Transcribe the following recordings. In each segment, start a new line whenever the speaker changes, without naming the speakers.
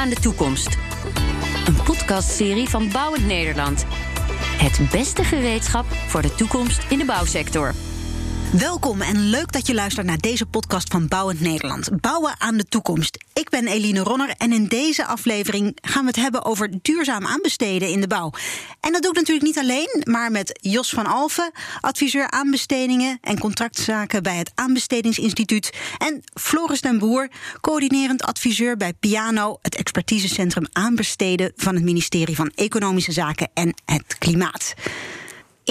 aan de toekomst. Een podcastserie van Bouwend Nederland. Het beste gereedschap voor de toekomst in de bouwsector.
Welkom en leuk dat je luistert naar deze podcast van Bouwend Nederland. Bouwen aan de toekomst. Ik ben Eline Ronner en in deze aflevering gaan we het hebben over duurzaam aanbesteden in de bouw. En dat doe ik natuurlijk niet alleen, maar met Jos van Alfen, adviseur aanbestedingen en contractzaken bij het Aanbestedingsinstituut. En Floris den Boer, coördinerend adviseur bij Piano, het expertisecentrum aanbesteden van het ministerie van Economische Zaken en het Klimaat.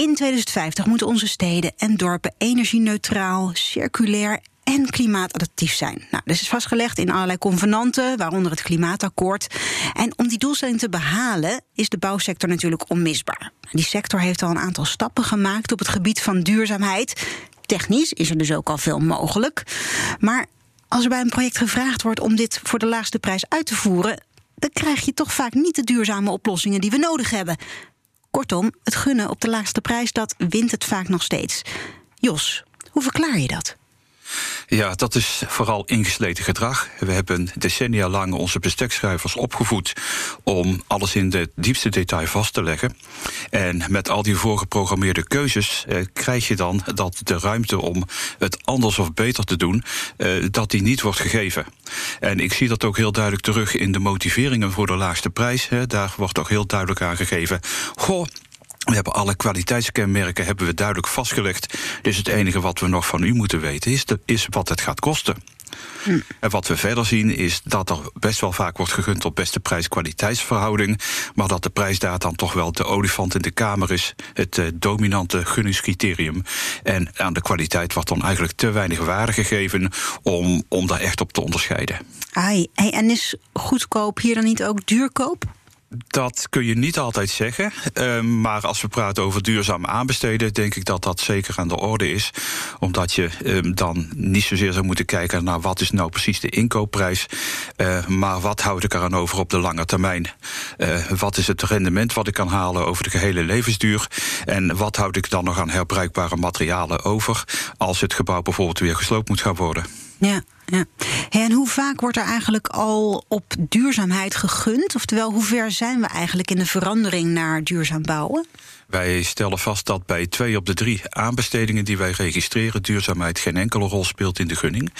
In 2050 moeten onze steden en dorpen energie-neutraal, circulair en klimaatadaptief zijn. Nou, dat is vastgelegd in allerlei convenanten, waaronder het Klimaatakkoord. En om die doelstelling te behalen, is de bouwsector natuurlijk onmisbaar. Die sector heeft al een aantal stappen gemaakt op het gebied van duurzaamheid. Technisch is er dus ook al veel mogelijk. Maar als er bij een project gevraagd wordt om dit voor de laagste prijs uit te voeren, dan krijg je toch vaak niet de duurzame oplossingen die we nodig hebben. Kortom, het gunnen op de laagste prijs, dat wint het vaak nog steeds. Jos, hoe verklaar je dat?
Ja, dat is vooral ingesleten gedrag. We hebben decennia lang onze bestekschrijvers opgevoed om alles in het diepste detail vast te leggen. En met al die voorgeprogrammeerde keuzes eh, krijg je dan dat de ruimte om het anders of beter te doen, eh, dat die niet wordt gegeven. En ik zie dat ook heel duidelijk terug in de motiveringen voor de laagste prijs. Hè. Daar wordt ook heel duidelijk aangegeven. Goh, we hebben alle kwaliteitskenmerken hebben we duidelijk vastgelegd. Dus het enige wat we nog van u moeten weten is, de, is wat het gaat kosten. Hm. En wat we verder zien is dat er best wel vaak wordt gegund op beste prijs-kwaliteitsverhouding. Maar dat de prijs daar dan toch wel de olifant in de kamer is. Het uh, dominante gunningscriterium. En aan de kwaliteit wordt dan eigenlijk te weinig waarde gegeven om, om daar echt op te onderscheiden.
Ai, en is goedkoop hier dan niet ook duurkoop?
Dat kun je niet altijd zeggen. Ehm, maar als we praten over duurzaam aanbesteden, denk ik dat dat zeker aan de orde is. Omdat je um, dan niet zozeer zou moeten kijken naar wat is nou precies de inkoopprijs. Uh, maar wat houd ik eraan over op de lange termijn? Uh, wat is het rendement wat ik kan halen over de gehele levensduur? En wat houd ik dan nog aan herbruikbare materialen over als het gebouw bijvoorbeeld weer gesloopt moet gaan worden?
Ja, ja. En hoe vaak wordt er eigenlijk al op duurzaamheid gegund? Oftewel, hoe ver zijn we eigenlijk in de verandering naar duurzaam bouwen?
Wij stellen vast dat bij twee op de drie aanbestedingen die wij registreren, duurzaamheid geen enkele rol speelt in de gunning.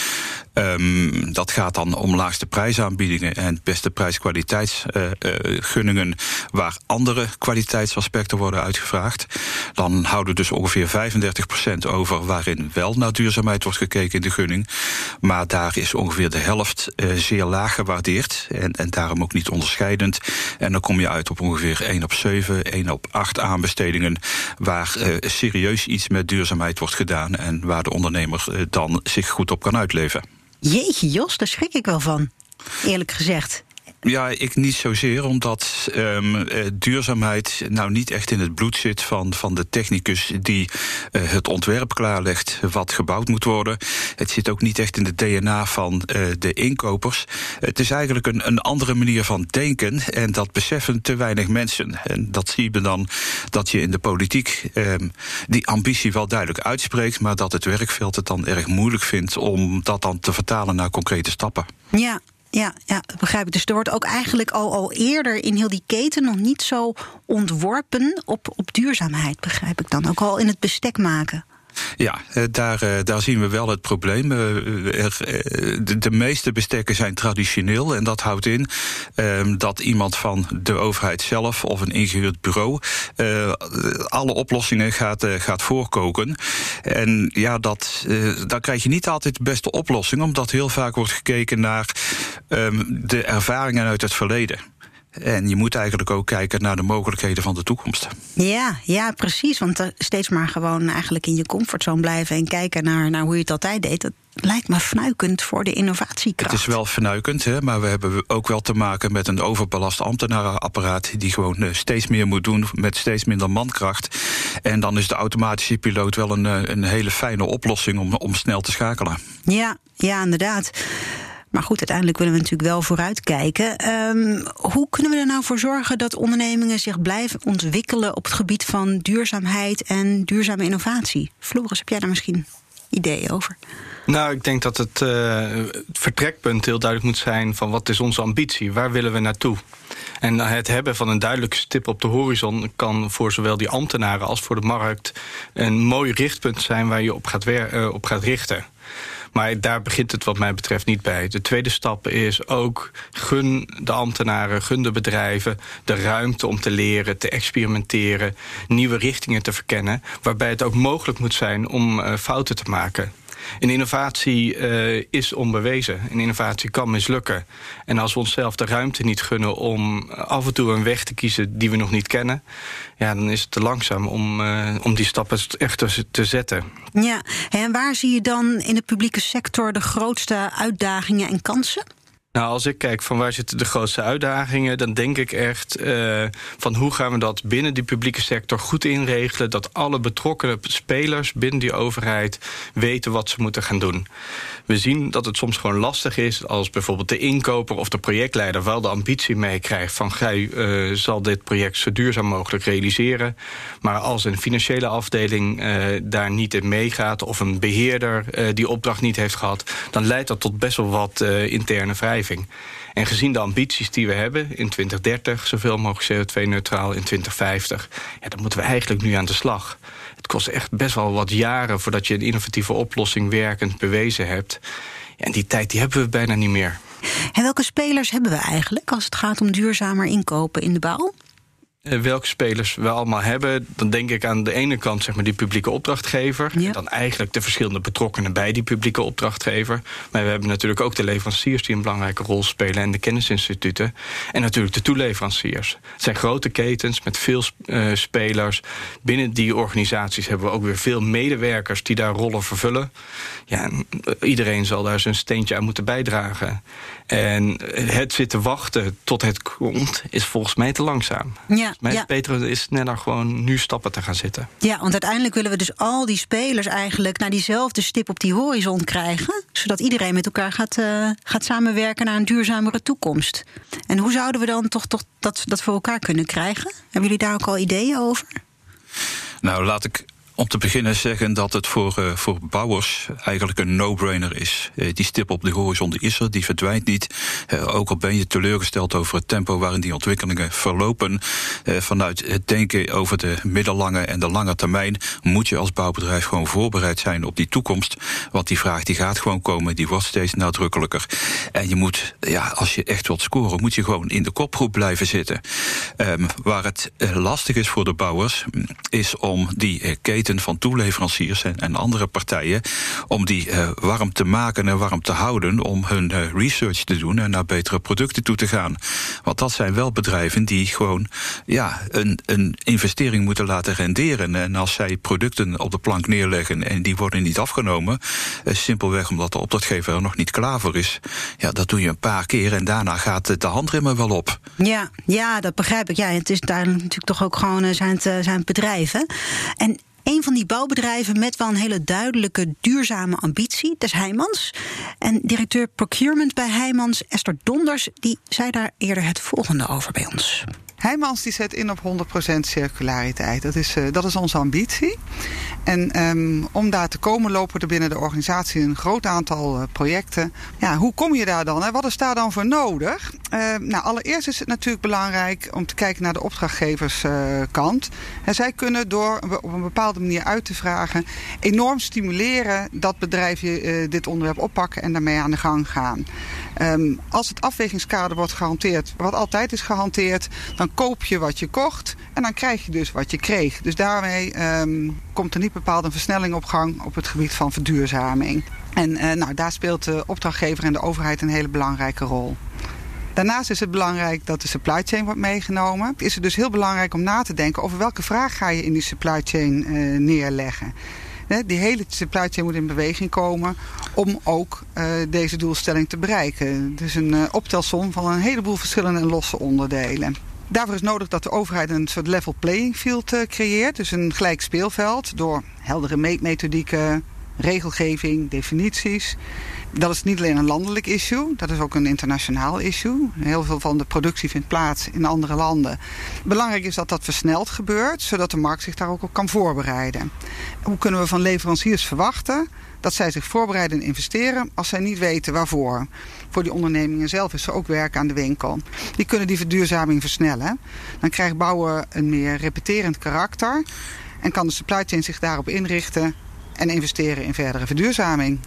Um, dat gaat dan om laagste prijsaanbiedingen en beste prijs-kwaliteitsgunningen, uh, uh, waar andere kwaliteitsaspecten worden uitgevraagd. Dan houden we dus ongeveer 35% over waarin wel naar duurzaamheid wordt gekeken in de gunning. Maar daar is ongeveer de helft uh, zeer laag gewaardeerd en, en daarom ook niet onderscheidend. En dan kom je uit op ongeveer 1 op 7, 1 op 8 aanbestedingen waar uh, serieus iets met duurzaamheid wordt gedaan en waar de ondernemer uh, dan zich goed op kan uitleven.
Jeetje, Jos, daar schrik ik wel van. Eerlijk gezegd.
Ja, ik niet zozeer, omdat um, duurzaamheid nou niet echt in het bloed zit van, van de technicus die uh, het ontwerp klaarlegt wat gebouwd moet worden. Het zit ook niet echt in het DNA van uh, de inkopers. Het is eigenlijk een, een andere manier van denken en dat beseffen te weinig mensen. En dat zie je dan dat je in de politiek um, die ambitie wel duidelijk uitspreekt, maar dat het werkveld het dan erg moeilijk vindt om dat dan te vertalen naar concrete stappen.
Ja, ja, ja, begrijp ik. Dus er wordt ook eigenlijk al, al eerder in heel die keten nog niet zo ontworpen op, op duurzaamheid, begrijp ik dan. Ook al in het bestek maken.
Ja, eh, daar, eh, daar zien we wel het probleem. Eh, de, meeste bestekken zijn traditioneel. En dat houdt in ehm, dat iemand van de overheid zelf of een ingehuurd bureau alle oplossingen gaat, gaat voorkoken. En ja, dat, dan krijg je niet altijd de beste oplossing, omdat heel vaak wordt gekeken naar ehm, de ervaringen uit het verleden. En je moet eigenlijk ook kijken naar de mogelijkheden van de toekomst.
Ja, ja precies. Want steeds maar gewoon eigenlijk in je comfortzone blijven en kijken naar, naar hoe je het altijd deed. Dat lijkt me fnuikend voor de innovatiekracht.
Het is wel fnuikend, hè, maar we hebben ook wel te maken met een overbelast ambtenarenapparaat. die gewoon eh, steeds meer moet doen met steeds minder mankracht. En dan is de automatische piloot wel een, eh, een hele fijne oplossing om, om snel te schakelen.
Ja, ja, inderdaad. Maar goed, uiteindelijk willen we natuurlijk wel vooruitkijken. Um, hoe kunnen we er nou voor zorgen dat ondernemingen zich blijven ontwikkelen op het gebied van duurzaamheid en duurzame innovatie? Floris, heb jij daar misschien ideeën over?
Nou, ik denk dat het, uh, het vertrekpunt heel duidelijk moet zijn van wat is onze ambitie? Waar willen we naartoe? En het hebben van een duidelijke stip op de horizon kan voor zowel die ambtenaren als voor de markt een mooi richtpunt zijn waar je op gaat, uh, op gaat richten. Maar daar begint het wat mij betreft niet bij. De tweede stap is ook gun de ambtenaren, gun de bedrijven... de ruimte om te leren, te experimenteren... nieuwe richtingen te verkennen... waarbij het ook mogelijk moet zijn om uh, fouten te maken. Een innovatie uh, is onbewezen. Een innovatie kan mislukken. En als we onszelf de ruimte niet gunnen om af en toe een weg te kiezen die we nog niet kennen, ja, dan is het te langzaam om, uh, om die stappen echt te, te zetten.
Ja, en waar zie je dan in de publieke sector de grootste uitdagingen en kansen?
Nou, als ik kijk van waar zitten de grootste uitdagingen, dan denk ik echt uh, van hoe gaan we dat binnen die publieke sector goed inregelen, dat alle betrokkenen spelers binnen die overheid weten wat ze moeten gaan doen. We zien dat het soms gewoon lastig is als bijvoorbeeld de inkoper of de projectleider wel de ambitie meekrijgt van gij uh, zal dit project zo duurzaam mogelijk realiseren. Maar als een financiële afdeling uh, daar niet in meegaat of een beheerder die opdracht niet heeft gehad, dan leidt dat tot best wel wat interne En gezien de ambities die we hebben in 2030, zoveel mogelijk CO2-neutraal in 2050, ja, dan moeten we eigenlijk nu aan de slag. Het kost echt best wel wat jaren voordat je een innovatieve oplossing werkend bewezen hebt. En die tijd die hebben we bijna niet meer.
En welke spelers hebben we eigenlijk als het gaat om duurzamer inkopen in de bouw?
Eh, welke spelers we allemaal hebben, dan denk ik aan de ene kant zeg maar, die publieke opdrachtgever. Ja. En dan eigenlijk de verschillende betrokkenen bij die publieke opdrachtgever. Maar we hebben natuurlijk ook de leveranciers die een belangrijke rol spelen en de kennisinstituten. En natuurlijk de toeleveranciers. Het zijn grote ketens met veel uh, spelers. Binnen die organisaties hebben we ook weer veel medewerkers die daar rollen vervullen. Ja, iedereen zal daar zijn steentje aan moeten bijdragen. En het zitten wachten tot het komt, is volgens mij te langzaam.
Ja,
mij
ja.
beter is sneller gewoon nu stappen te gaan zetten.
Ja, want uiteindelijk willen we dus al die spelers eigenlijk naar diezelfde stip op die horizon krijgen. Zodat iedereen met elkaar gaat, uh, gaat samenwerken naar een duurzamere toekomst. En hoe zouden we dan toch, toch dat, dat voor elkaar kunnen krijgen? Hebben jullie daar ook al ideeën over?
Nou, laat ik om te beginnen zeggen dat het voor, uh, voor bouwers eigenlijk een no-brainer is. Uh, die stip op de horizon is er, die verdwijnt niet. Uh, ook al ben je teleurgesteld over het tempo waarin die ontwikkelingen verlopen. vanuit het denken over de middellange en de lange termijn moet je als bouwbedrijf gewoon voorbereid zijn op die toekomst. Want die vraag die gaat gewoon komen, die wordt steeds nadrukkelijker. En je moet, ja, als je echt wilt scoren, moet je gewoon in de kopgroep blijven zitten. Um, waar het lastig is voor de bouwers, is om die keten van toeleveranciers en, andere partijen. om die uh, warm te maken en warm te houden. om hun uh, research te doen en naar betere producten toe te gaan. Want dat zijn wel bedrijven die gewoon ja, een, een investering moeten laten renderen. En als zij producten op de plank neerleggen en die worden niet afgenomen. Uh, simpelweg omdat de opdrachtgever er nog niet klaar voor is. Ja, dat doe je een paar keer en daarna gaat de handremmen wel op.
Ja, ja dat begrijp ik. Ja, het is daar natuurlijk toch ook gewoon zijn het, zijn bedrijven. En een van die bouwbedrijven met wel een hele duidelijke duurzame ambitie. Dat is Heijmans. En directeur procurement bij Heijmans, Esther Donders, die zei daar eerder het volgende over bij ons.
Heijmans die zet in op 100% circulariteit. Dat is, uh, dat is onze ambitie. En um, om daar te komen lopen er binnen de organisatie een groot aantal uh, projecten. Ja, hoe kom je daar dan? Hè? Wat is daar dan voor nodig? Uh, nou, allereerst is het natuurlijk belangrijk om te kijken naar de opdrachtgeverskant. en zij kunnen door op een bepaalde manier uit te vragen... enorm stimuleren dat bedrijven dit onderwerp oppakken en daarmee aan de gang gaan. Um, als het afwegingskader wordt gehanteerd, wat altijd is gehanteerd... dan koop je wat je kocht en dan krijg je dus wat je kreeg. Dus daarmee um, komt er niet bepaald een versnelling op gang op het gebied van verduurzaming. En uh, nou, daar speelt de opdrachtgever en de overheid een hele belangrijke rol. Daarnaast is het belangrijk dat de supply chain wordt meegenomen. Is het dus heel belangrijk om na te denken over welke vraag ga je in die supply chain uh, neerleggen. Die hele chain moet in beweging komen om ook uh, deze doelstelling te bereiken. Is een uh, optelsom van een heleboel verschillende en losse onderdelen. Daarvoor is nodig dat de overheid een soort level playing field uh, creëert. Dus een gelijk speelveld door heldere meetmethodieken, regelgeving, definities. Dat is niet alleen een landelijk issue, dat is ook een internationaal issue. Heel veel van de productie vindt plaats in andere landen. Belangrijk is dat dat versneld gebeurt, zodat de markt zich daar ook op kan voorbereiden. Hoe kunnen we van leveranciers verwachten dat zij zich voorbereiden en investeren als zij niet weten waarvoor? Voor die ondernemingen zelf is er ook werk aan de winkel. Die kunnen die verduurzaming versnellen. Dan krijgt bouwen een meer repeterend karakter en kan de supply chain zich daarop inrichten en investeren in verdere verduurzaming.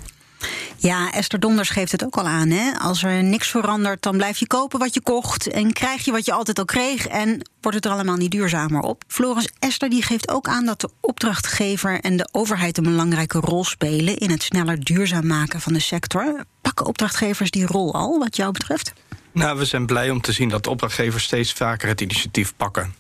Ja, Esther Donders geeft het ook al aan. Hè? Als er niks verandert, dan blijf je kopen wat je kocht. En krijg je wat je altijd al kreeg. En wordt het er allemaal niet duurzamer op. Floris Esther die geeft ook aan dat de opdrachtgever en de overheid een belangrijke rol spelen. in het sneller duurzaam maken van de sector. Pakken opdrachtgevers die rol al, wat jou betreft?
Nou, we zijn blij om te zien dat opdrachtgevers steeds vaker het initiatief pakken.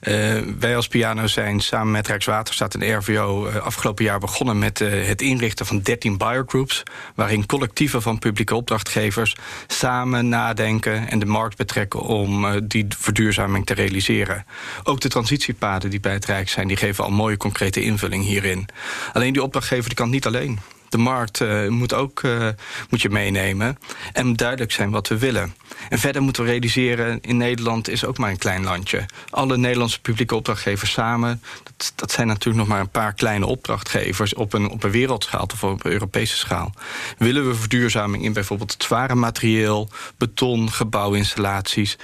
Uh, wij als Piano zijn samen met Rijkswaterstaat en RVO uh, afgelopen jaar begonnen met uh, het inrichten van 13 buyer groups, waarin collectieven van publieke opdrachtgevers samen nadenken en de markt betrekken om die verduurzaming te realiseren. Ook de transitiepaden die bij het Rijk zijn, die geven al mooie concrete invulling hierin. Alleen die opdrachtgever die kan niet alleen. De markt uh, moet ook uh, moet je meenemen. En duidelijk zijn wat we willen. En verder moeten we realiseren, in Nederland is ook maar een klein landje. Alle Nederlandse publieke opdrachtgevers samen, dat, dat zijn natuurlijk nog maar een paar kleine opdrachtgevers op een, op een wereldschaal of op een Europese schaal. Willen we verduurzaming in bijvoorbeeld het zware materieel, beton, gebouwinstallaties,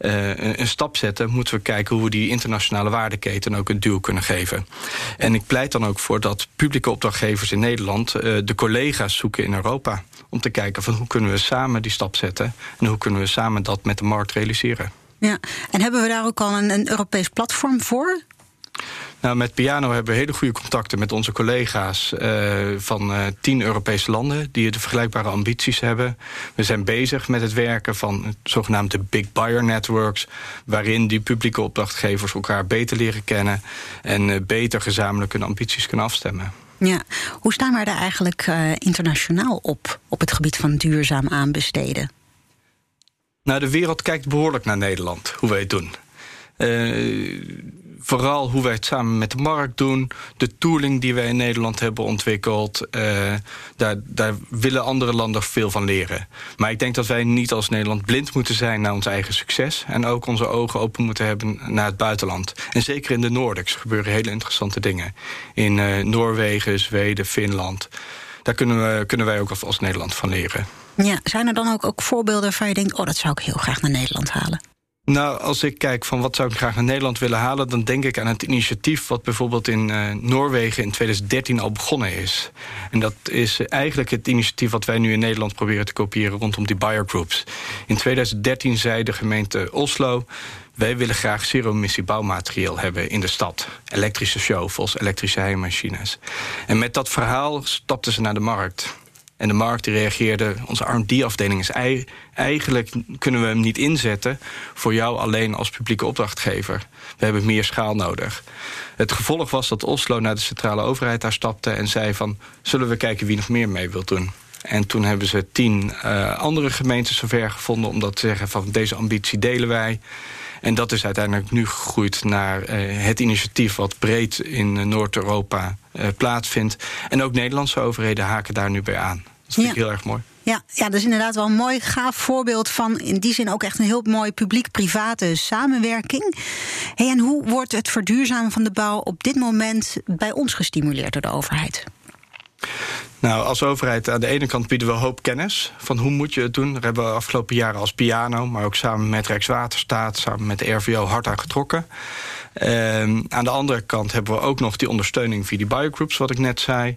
uh, een, een, stap zetten, moeten we kijken hoe we die internationale waardeketen ook een duw kunnen geven. En ik pleit dan ook voor dat publieke opdrachtgevers in Nederland de collega's zoeken in Europa. Om te kijken van hoe kunnen we samen die stap zetten en hoe kunnen we samen dat met de markt realiseren.
Ja, en hebben we daar ook al een, een Europees platform voor?
Nou, met Piano hebben we hele goede contacten met onze collega's uh, van uh, tien Europese landen die de vergelijkbare ambities hebben. We zijn bezig met het werken van het zogenaamde Big Buyer Networks, waarin die publieke opdrachtgevers elkaar beter leren kennen en uh, beter gezamenlijk hun ambities kunnen afstemmen.
Ja, hoe staan wij daar eigenlijk uh, internationaal op, op het gebied van duurzaam aanbesteden?
Nou, de wereld kijkt behoorlijk naar Nederland, hoe wij het doen. Uh, vooral hoe wij het samen met de markt doen. De tooling die wij in Nederland hebben ontwikkeld. Uh, daar, daar willen andere landen veel van leren. Maar ik denk dat wij niet als Nederland blind moeten zijn naar ons eigen succes. En ook onze ogen open moeten hebben naar het buitenland. En zeker in de Nordics gebeuren hele interessante dingen. In uh, Noorwegen, Zweden, Finland. Daar kunnen, we, kunnen wij ook als Nederland van leren.
Ja, zijn er dan ook, ook voorbeelden waarvan je denkt... oh, dat zou ik heel graag naar Nederland halen?
Nou, als ik kijk van wat zou ik graag naar Nederland willen halen... dan denk ik aan het initiatief wat bijvoorbeeld in uh, Noorwegen in 2013 al begonnen is. En dat is eigenlijk het initiatief wat wij nu in Nederland proberen te kopiëren... rondom die buyer groups. In 2013 zei de gemeente Oslo... wij willen graag zero-emissie bouwmateriaal hebben in de stad. Elektrische shovels, elektrische heimachines. En met dat verhaal stapten ze naar de markt... En de markt reageerde, onze R&D-afdeling is eigenlijk kunnen we hem niet inzetten voor jou alleen als publieke opdrachtgever. We hebben meer schaal nodig. Het gevolg was dat Oslo naar de centrale overheid daar stapte en zei van zullen we kijken wie nog meer mee wil doen. En toen hebben ze tien uh, andere gemeentes zover gevonden om dat te zeggen van deze ambitie delen wij. En dat is uiteindelijk nu gegroeid naar uh, het initiatief wat breed in uh, Noord-Europa plaatsvindt. En ook Nederlandse overheden haken daar nu bij aan. Dat vind ja. ik heel erg mooi.
Ja, ja, dat is inderdaad wel een mooi gaaf voorbeeld van in die zin ook echt een heel mooi publiek-private samenwerking. Hey, en hoe wordt het verduurzamen van de bouw op dit moment bij ons gestimuleerd door de overheid?
Nou, als overheid aan de ene kant bieden we hoop kennis van hoe moet je het doen. Daar hebben we afgelopen jaren als piano, maar ook samen met Rijkswaterstaat, samen met de RVO hard aan getrokken. Um, aan de andere kant hebben we ook nog die ondersteuning via die biogroups, wat ik net zei.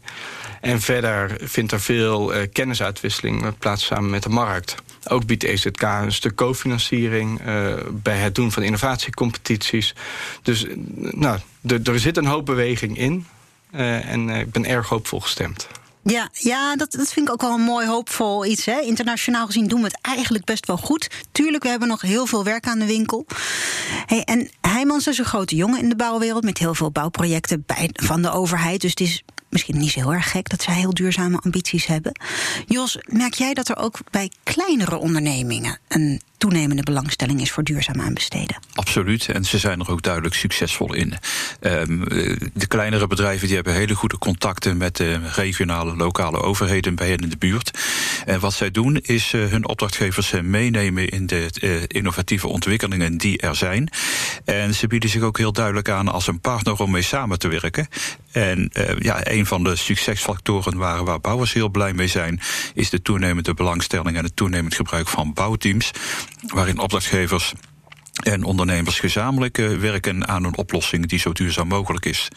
En verder vindt er veel uh, kennisuitwisseling plaats samen met de markt. Ook biedt EZK een stuk cofinanciering uh, bij het doen van innovatiecompetities. Dus nou, er zit een hoop beweging in. En ik ben erg hoopvol gestemd.
Ja, ja dat, dat vind ik ook wel een mooi hoopvol iets. Hè. Internationaal gezien doen we het eigenlijk best wel goed. Tuurlijk, we hebben nog heel veel werk aan de winkel. Hey, en Heijmans is een grote jongen in de bouwwereld... met heel veel bouwprojecten bij, van de overheid. Dus het is misschien niet zo heel erg gek dat zij heel duurzame ambities hebben. Jos, merk jij dat er ook bij kleinere ondernemingen een toenemende belangstelling is voor duurzaam aanbesteden.
Absoluut, en ze zijn er ook duidelijk succesvol in. Um, de kleinere bedrijven die hebben hele goede contacten met de regionale, lokale overheden bij hen in de buurt. En wat zij doen is uh, hun opdrachtgevers meenemen in de innovatieve ontwikkelingen die er zijn. En ze bieden zich ook heel duidelijk aan als een partner om mee samen te werken. En uh, ja, een van de succesfactoren waar, waar bouwers heel blij mee zijn, is de toenemende belangstelling en het toenemend gebruik van bouwteams waarin opdrachtgevers en ondernemers gezamenlijk uh, werken aan een oplossing die zo duurzaam mogelijk is.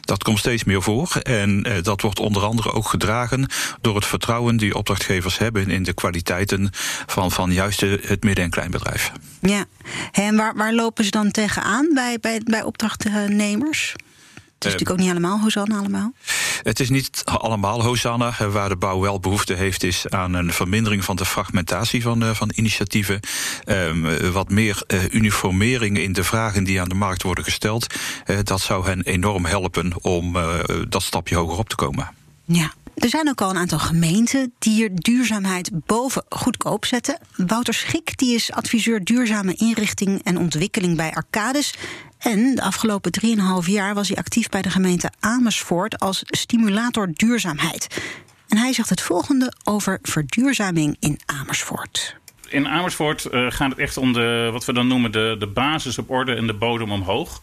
Dat komt steeds meer voor en uh, dat wordt onder andere ook gedragen door het vertrouwen die opdrachtgevers hebben in de kwaliteiten van, van juist het midden- en kleinbedrijf.
Ja, en waar, waar lopen ze dan tegenaan bij, bij, bij opdrachtnemers? Het is natuurlijk ook niet allemaal Hosanna allemaal.
Het is niet allemaal Hosanna. Waar de bouw wel behoefte heeft, is aan een vermindering van de fragmentatie van, uh, van initiatieven. Um, wat meer uh, uniformering in de vragen die aan de markt worden gesteld. Uh, dat zou hen enorm helpen om dat stapje hoger op te komen.
Ja. Er zijn ook al een aantal gemeenten die hier duurzaamheid boven goedkoop zetten. Wouter Schik die is adviseur duurzame inrichting en ontwikkeling bij Arcades. En de afgelopen 3,5 jaar was hij actief bij de gemeente Amersfoort als stimulator duurzaamheid. En hij zegt het volgende over verduurzaming in Amersfoort.
In Amersfoort uh, gaat het echt om de, wat we dan noemen de, de basis op orde en de bodem omhoog.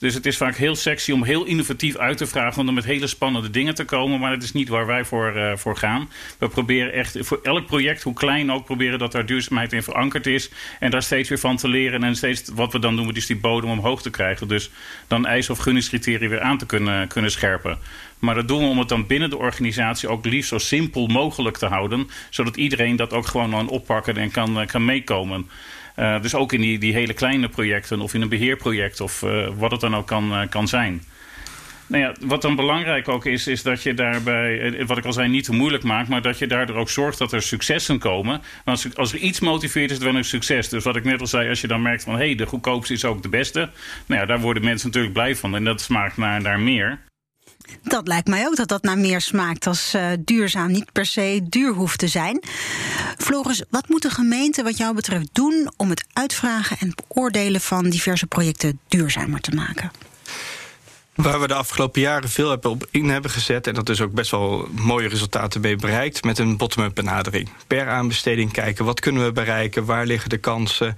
Dus het is vaak heel sexy om heel innovatief uit te vragen... om met hele spannende dingen te komen. Maar dat is niet waar wij voor, uh, voor gaan. We proberen echt voor elk project, hoe klein ook... proberen dat daar duurzaamheid in verankerd is. En daar steeds weer van te leren. En steeds wat we dan doen, is die bodem omhoog te krijgen. Dus dan eisen of gunningscriteria weer aan te kunnen, kunnen scherpen. Maar dat doen we om het dan binnen de organisatie ook liefst zo simpel mogelijk te houden. Zodat iedereen dat ook gewoon kan oppakken en kan, kan meekomen. Uh, dus ook in die, die hele kleine projecten of in een beheerproject of uh, wat het dan ook kan, uh, kan zijn. Nou ja, wat dan belangrijk ook is, is dat je daarbij, wat ik al zei, niet te moeilijk maakt, maar dat je daardoor ook zorgt dat er successen komen. Want als, als er iets motiveert, is het wel een succes. Dus wat ik net al zei, als je dan merkt van hé, hey, de goedkoopste is ook de beste. Nou ja, daar worden mensen natuurlijk blij van en dat smaakt naar, naar meer.
Dat lijkt mij ook dat dat naar meer smaakt als uh, duurzaam niet per se duur hoeft te zijn. Floris, wat moet de gemeente wat jou betreft doen om het uitvragen en beoordelen van diverse projecten duurzamer te maken?
Waar we de afgelopen jaren veel op in hebben gezet... en dat is ook best wel mooie resultaten mee bereikt... met een bottom-up benadering. Per aanbesteding kijken, wat kunnen we bereiken... waar liggen de kansen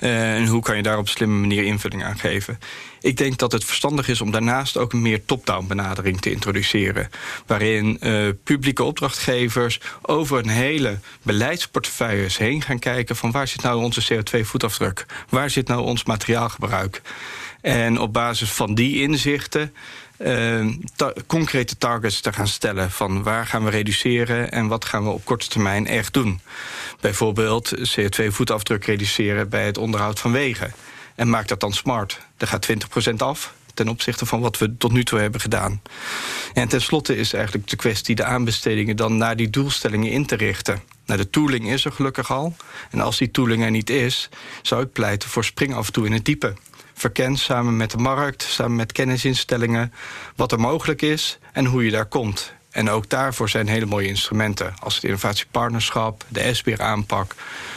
uh, en hoe kan je daar op een slimme manier invulling aan geven. Ik denk dat het verstandig is om daarnaast ook een meer top-down benadering te introduceren. Waarin uh, publieke opdrachtgevers over een hele beleidsportefeuille heen gaan kijken... van waar zit nou onze CO2-voetafdruk? Waar zit nou ons materiaalgebruik? En op basis van die inzichten ta concrete targets te gaan stellen... van waar gaan we reduceren en wat gaan we op korte termijn echt doen. Bijvoorbeeld CO2-voetafdruk reduceren bij het onderhoud van wegen. En maak dat dan smart. Er gaat 20% af ten opzichte van wat we tot nu toe hebben gedaan. En tenslotte is eigenlijk de kwestie de aanbestedingen dan naar die doelstellingen in te richten. Nou, de tooling is er gelukkig al. En als die tooling er niet is, zou ik pleiten voor spring af en toe in het diepe verkent samen met de markt, samen met kennisinstellingen, wat er mogelijk is en hoe je daar komt. En ook daarvoor zijn hele mooie instrumenten, als het innovatiepartnerschap, de SBR-aanpak,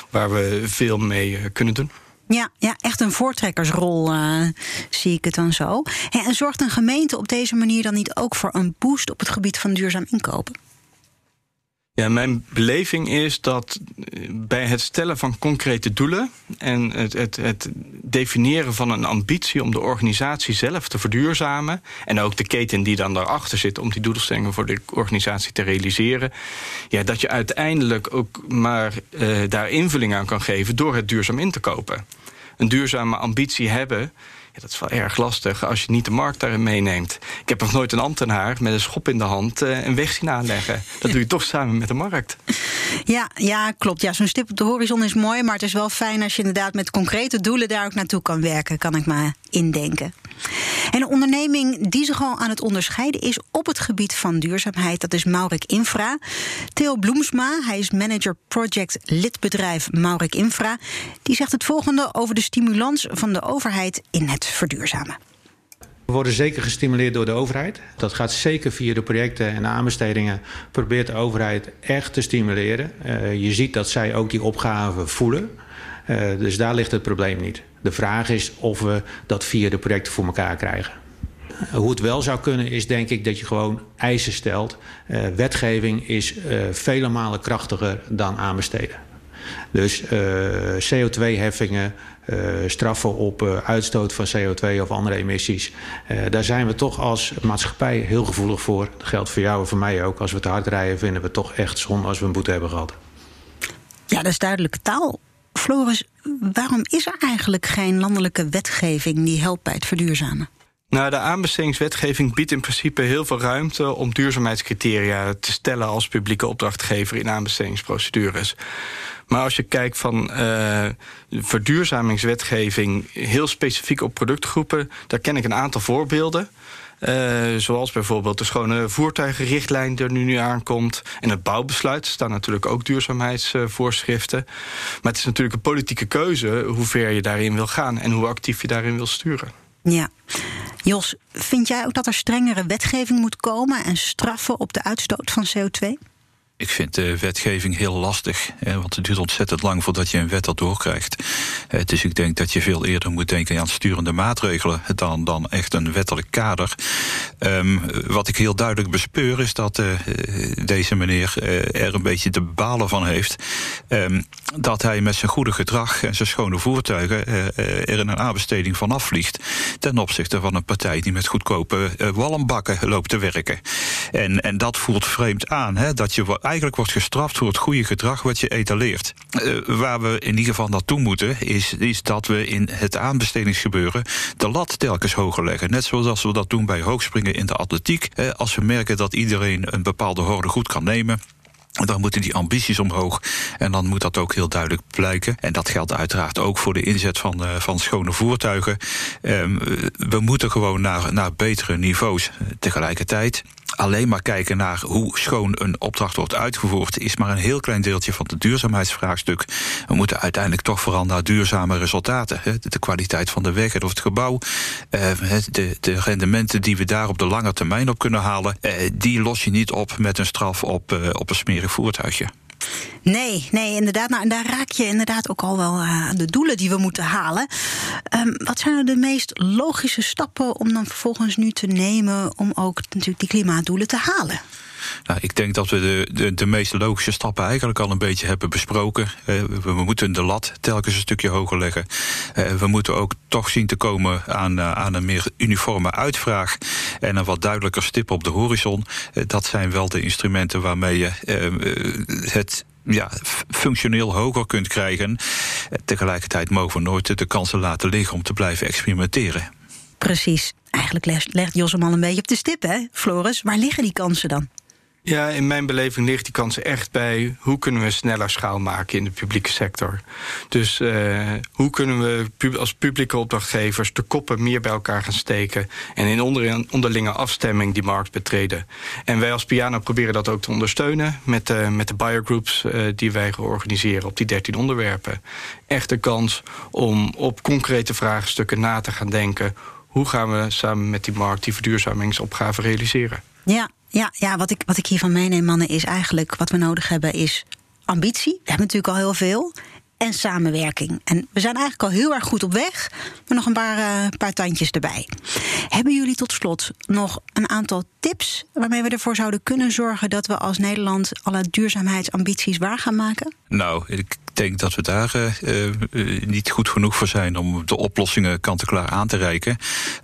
waar we veel mee eh, kunnen doen.
Ja, ja, echt een voortrekkersrol uh, zie ik het dan zo. En zorgt een gemeente op deze manier dan niet ook voor een boost op het gebied van duurzaam inkopen?
Ja, mijn beleving is dat eh, bij het stellen van concrete doelen en het, het, het, definiëren van een ambitie om de organisatie zelf te verduurzamen en ook de keten die dan daarachter zit om die doelstellingen voor de organisatie te realiseren, ja, dat je uiteindelijk ook maar uh, daar invulling aan kan geven door het duurzaam in te kopen. Een duurzame ambitie hebben ja, dat is wel erg lastig als je niet de markt daarin meeneemt. Ik heb nog nooit een ambtenaar met een schop in de hand uh, een weg zien aanleggen. Dat doe je toch samen met de markt.
Ja, ja klopt. Ja, Zo'n stip op de horizon is mooi, maar het is wel fijn als je inderdaad met concrete doelen daar ook naartoe kan werken, kan ik maar indenken. En een onderneming die zich al aan het onderscheiden is op het gebied van duurzaamheid, dat is Maurik Infra. Theo Bloemsma, hij is manager project lidbedrijf Maurik Infra. Die zegt het volgende over de stimulans van de overheid in het verduurzamen.
We worden zeker gestimuleerd door de overheid. Dat gaat zeker via de projecten en aanbestedingen. Probeert de overheid echt te stimuleren. Uh, je ziet dat zij ook die opgave voelen. Uh, dus daar ligt het probleem niet. De vraag is of we dat via de projecten voor elkaar krijgen. Hoe het wel zou kunnen is denk ik dat je gewoon eisen stelt. Uh, wetgeving is vele malen krachtiger dan aanbesteden. Dus uh, CO2-heffingen, straffen op uitstoot van CO2 of andere emissies. daar zijn we toch als maatschappij heel gevoelig voor. Dat geldt voor jou en voor mij ook. Als we te hard rijden vinden we het toch echt zonde als we een boete hebben gehad.
Ja, dat is duidelijke taal. Floris, waarom is er eigenlijk geen landelijke wetgeving die helpt bij het verduurzamen?
Nou, de aanbestedingswetgeving biedt in principe heel veel ruimte om duurzaamheidscriteria te stellen als publieke opdrachtgever in aanbestedingsprocedures. Maar als je kijkt van uh, verduurzamingswetgeving heel specifiek op productgroepen, daar ken ik een aantal voorbeelden. Uh, zoals bijvoorbeeld de schone voertuigenrichtlijn die er nu, nu aankomt. En het bouwbesluit staan natuurlijk ook duurzaamheidsvoorschriften. Maar het is natuurlijk een politieke keuze hoe ver je daarin wil gaan en hoe actief je daarin wil sturen.
Ja. Jos, vind jij ook dat er strengere wetgeving moet komen en straffen op de uitstoot van CO2?
Ik vind de wetgeving heel lastig, want het duurt ontzettend lang voordat je een wet erdoor krijgt. Dus ik denk dat je veel eerder moet denken aan sturende maatregelen dan, dan echt een wettelijk kader. Um, wat ik heel duidelijk bespeur is dat uh, deze meneer uh, er een beetje te balen van heeft. Um, dat hij met zijn goede gedrag en zijn schone voertuigen uh, er in een aanbesteding van afvliegt. Ten opzichte van een partij die met goedkope walmbakken loopt te werken. En, en dat voelt vreemd aan, hè, dat je eigenlijk wordt gestraft voor het goede gedrag wat je etaleert. Uh, waar we in ieder geval naartoe moeten, is, is dat we in het aanbestedingsgebeuren de lat telkens hoger leggen. Net zoals we dat doen bij hoogspringen in de atletiek. Uh, als we merken dat iedereen een bepaalde horde goed kan nemen. Dan moeten die ambities omhoog. En dan moet dat ook heel duidelijk blijken. En dat geldt uiteraard ook voor de inzet van, uh, van schone voertuigen. Um, we moeten gewoon naar, naar betere niveaus. Tegelijkertijd alleen maar kijken naar hoe schoon een opdracht wordt uitgevoerd, is maar een heel klein deeltje van het duurzaamheidsvraagstuk. We moeten uiteindelijk toch vooral naar duurzame resultaten. De kwaliteit van de weg of het gebouw, de, de rendementen die we daar op de lange termijn op kunnen halen, die los je niet op met een straf op, op een smerig voertuigje.
Nee, nee, inderdaad. Nou, en daar raak je inderdaad ook al wel aan de doelen die we moeten halen. Um, wat zijn nou de meest logische stappen om dan vervolgens nu te nemen om ook natuurlijk die klimaatdoelen te halen?
Nou, ik denk dat we de, de, de meest logische stappen eigenlijk al een beetje hebben besproken. Uh, we, moeten de lat telkens een stukje hoger leggen. Uh, we moeten ook toch zien te komen aan, uh, aan een meer uniforme uitvraag en een wat duidelijker stip op de horizon. dat zijn wel de instrumenten waarmee je het ja, functioneel hoger kunt krijgen. Tegelijkertijd mogen we nooit de kansen laten liggen om te blijven experimenteren.
Precies. Eigenlijk legt Jos al een beetje op de stip, hè, Floris? Waar liggen die kansen dan?
Ja, in mijn beleving ligt die kans echt bij hoe kunnen we sneller schaal maken in de publieke sector. Dus uh, hoe kunnen we als publieke opdrachtgevers de koppen meer bij elkaar gaan steken en in onder, onderlinge afstemming die markt betreden. En wij als Piano proberen dat ook te ondersteunen met de, met de buyer groups uh, die wij organiseren op die 13 onderwerpen. Echt kans om op concrete vraagstukken na te gaan denken. Hoe gaan we samen met die markt die verduurzamingsopgave realiseren?
Ja, ja, ja wat, ik, wat ik hiervan meeneem, mannen, is eigenlijk wat we nodig hebben is ambitie. We hebben natuurlijk al heel veel. En samenwerking. En we zijn eigenlijk al heel erg goed op weg. Maar nog een paar, uh, paar tandjes erbij. Hebben jullie tot slot nog een aantal tips waarmee we ervoor zouden kunnen zorgen dat we als Nederland alle duurzaamheidsambities waar gaan maken?
Nou, ik denk dat we daar uh, uh, niet goed genoeg voor zijn om de oplossingen kant-en-klaar aan te reiken.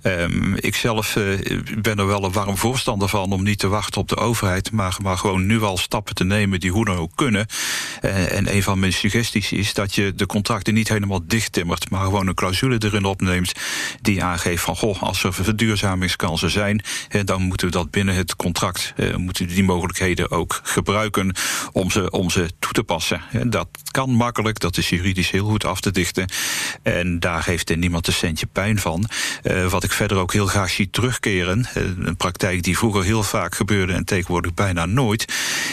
Um, ik zelf uh, ben er wel een warm voorstander van om niet te wachten op de overheid, maar, maar gewoon nu al stappen te nemen die hoe dan ook kunnen. en een van mijn suggesties is dat je de contracten niet helemaal dichttimmert, maar gewoon een clausule erin opneemt die aangeeft van goh, als er verduurzamingskansen zijn, dan moeten we dat binnen het contract, moeten we die mogelijkheden ook gebruiken om ze, om ze toe te passen. Dat kan makkelijk, dat is juridisch heel goed af te dichten. En daar heeft niemand een centje pijn van. Uh, wat ik verder ook heel graag zie terugkeren, uh, een praktijk die vroeger heel vaak gebeurde en tegenwoordig bijna nooit,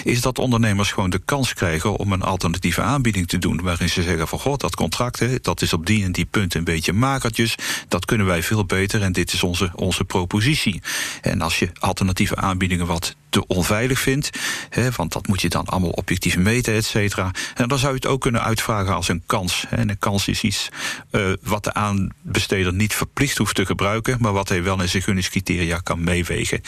is dat ondernemers gewoon de kans krijgen om een alternatieve aanbieding te doen. Waarin ze zeggen van god, dat contract dat is op die en die punten een beetje makertjes. Dat kunnen wij veel beter en dit is onze, onze propositie. En als je alternatieve aanbiedingen wat te onveilig vindt. Hè, want dat moet je dan allemaal objectief meten, et cetera. En dan zou je het ook kunnen uitvragen als een kans. En een kans is iets uh, wat de aanbesteder niet verplicht hoeft te gebruiken, maar wat hij wel in zijn gunningscriteria kan meewegen.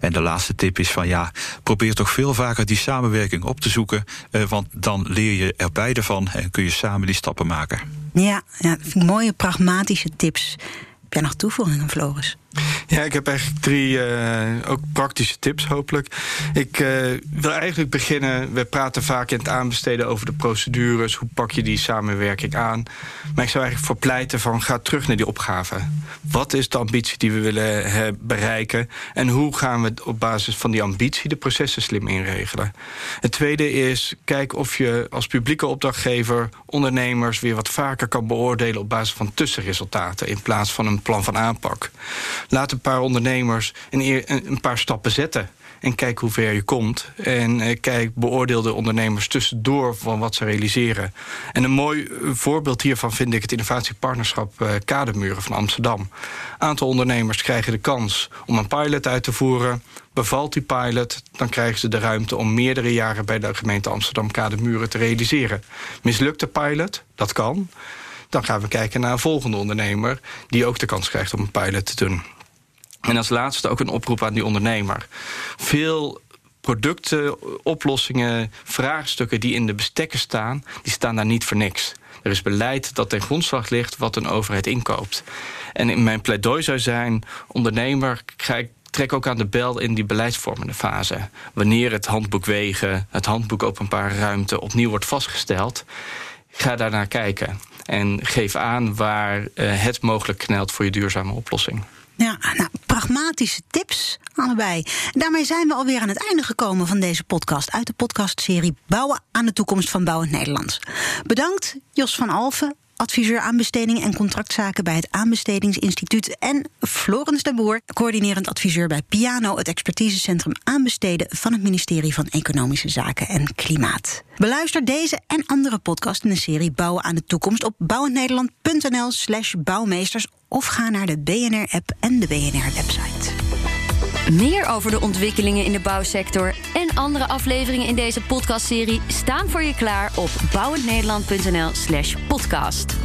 En de laatste tip is van ja, probeer toch veel vaker die samenwerking op te zoeken. Uh, want dan leer je er beide van en kun je samen die stappen maken.
Ja, ja mooie pragmatische tips. Heb jij nog toevoegingen, Floris?
Ja, ik heb eigenlijk drie uh, ook praktische tips, hopelijk. Ik uh, wil eigenlijk beginnen. We praten vaak in het aanbesteden over de procedures. Hoe pak je die samenwerking aan? Maar ik zou eigenlijk voor pleiten van ga terug naar die opgave. Wat is de ambitie die we willen bereiken? En hoe gaan we op basis van die ambitie de processen slim inregelen? Het tweede is, kijk of je als publieke opdrachtgever ondernemers weer wat vaker kan beoordelen op basis van tussenresultaten in plaats van een plan van aanpak. Laat een paar ondernemers een, een paar stappen zetten. En kijk hoe ver je komt. En eh, kijk, beoordeel de ondernemers tussendoor van wat ze realiseren. En een mooi eh, voorbeeld hiervan vind ik het innovatiepartnerschap uh, Kademuren van Amsterdam. Een aantal ondernemers krijgen de kans om een pilot uit te voeren. Bevalt die pilot, dan krijgen ze de ruimte om meerdere jaren bij de gemeente Amsterdam Kademuren te realiseren. Mislukt de pilot, dat kan. Dan gaan we kijken naar een volgende ondernemer die ook de kans krijgt om een pilot te doen. En als laatste ook een oproep aan die ondernemer. Veel producten, oplossingen, vraagstukken die in de bestekken staan, die staan daar niet voor niks. Er is beleid dat ten grondslag ligt wat een overheid inkoopt. En in mijn pleidooi zou zijn: ondernemer, trek ook aan de bel in die beleidsvormende fase. Wanneer het handboek wegen, het handboek openbare ruimte opnieuw wordt vastgesteld, ga daarnaar kijken. En geef aan waar uh, het mogelijk knelt voor je duurzame oplossing.
Ja, nou, pragmatische tips, allebei. Daarmee zijn we alweer aan het einde gekomen van deze podcast... uit de podcastserie Bouwen aan de toekomst van Bouwend Nederland. Bedankt, Jos van Alfen, adviseur aanbestedingen en contractzaken bij het Aanbestedingsinstituut. En Florence de Boer, coördinerend adviseur bij Piano, het expertisecentrum aanbesteden van het ministerie van Economische Zaken en Klimaat. Beluister deze en andere podcasts in de serie Bouwen aan de Toekomst op bouwendnederland.nl/slash bouwmeesters of ga naar de BNR-app en de BNR-website.
Meer over de ontwikkelingen in de bouwsector en andere afleveringen in deze podcastserie staan voor je klaar op bouwendnederland.nl/slash podcast.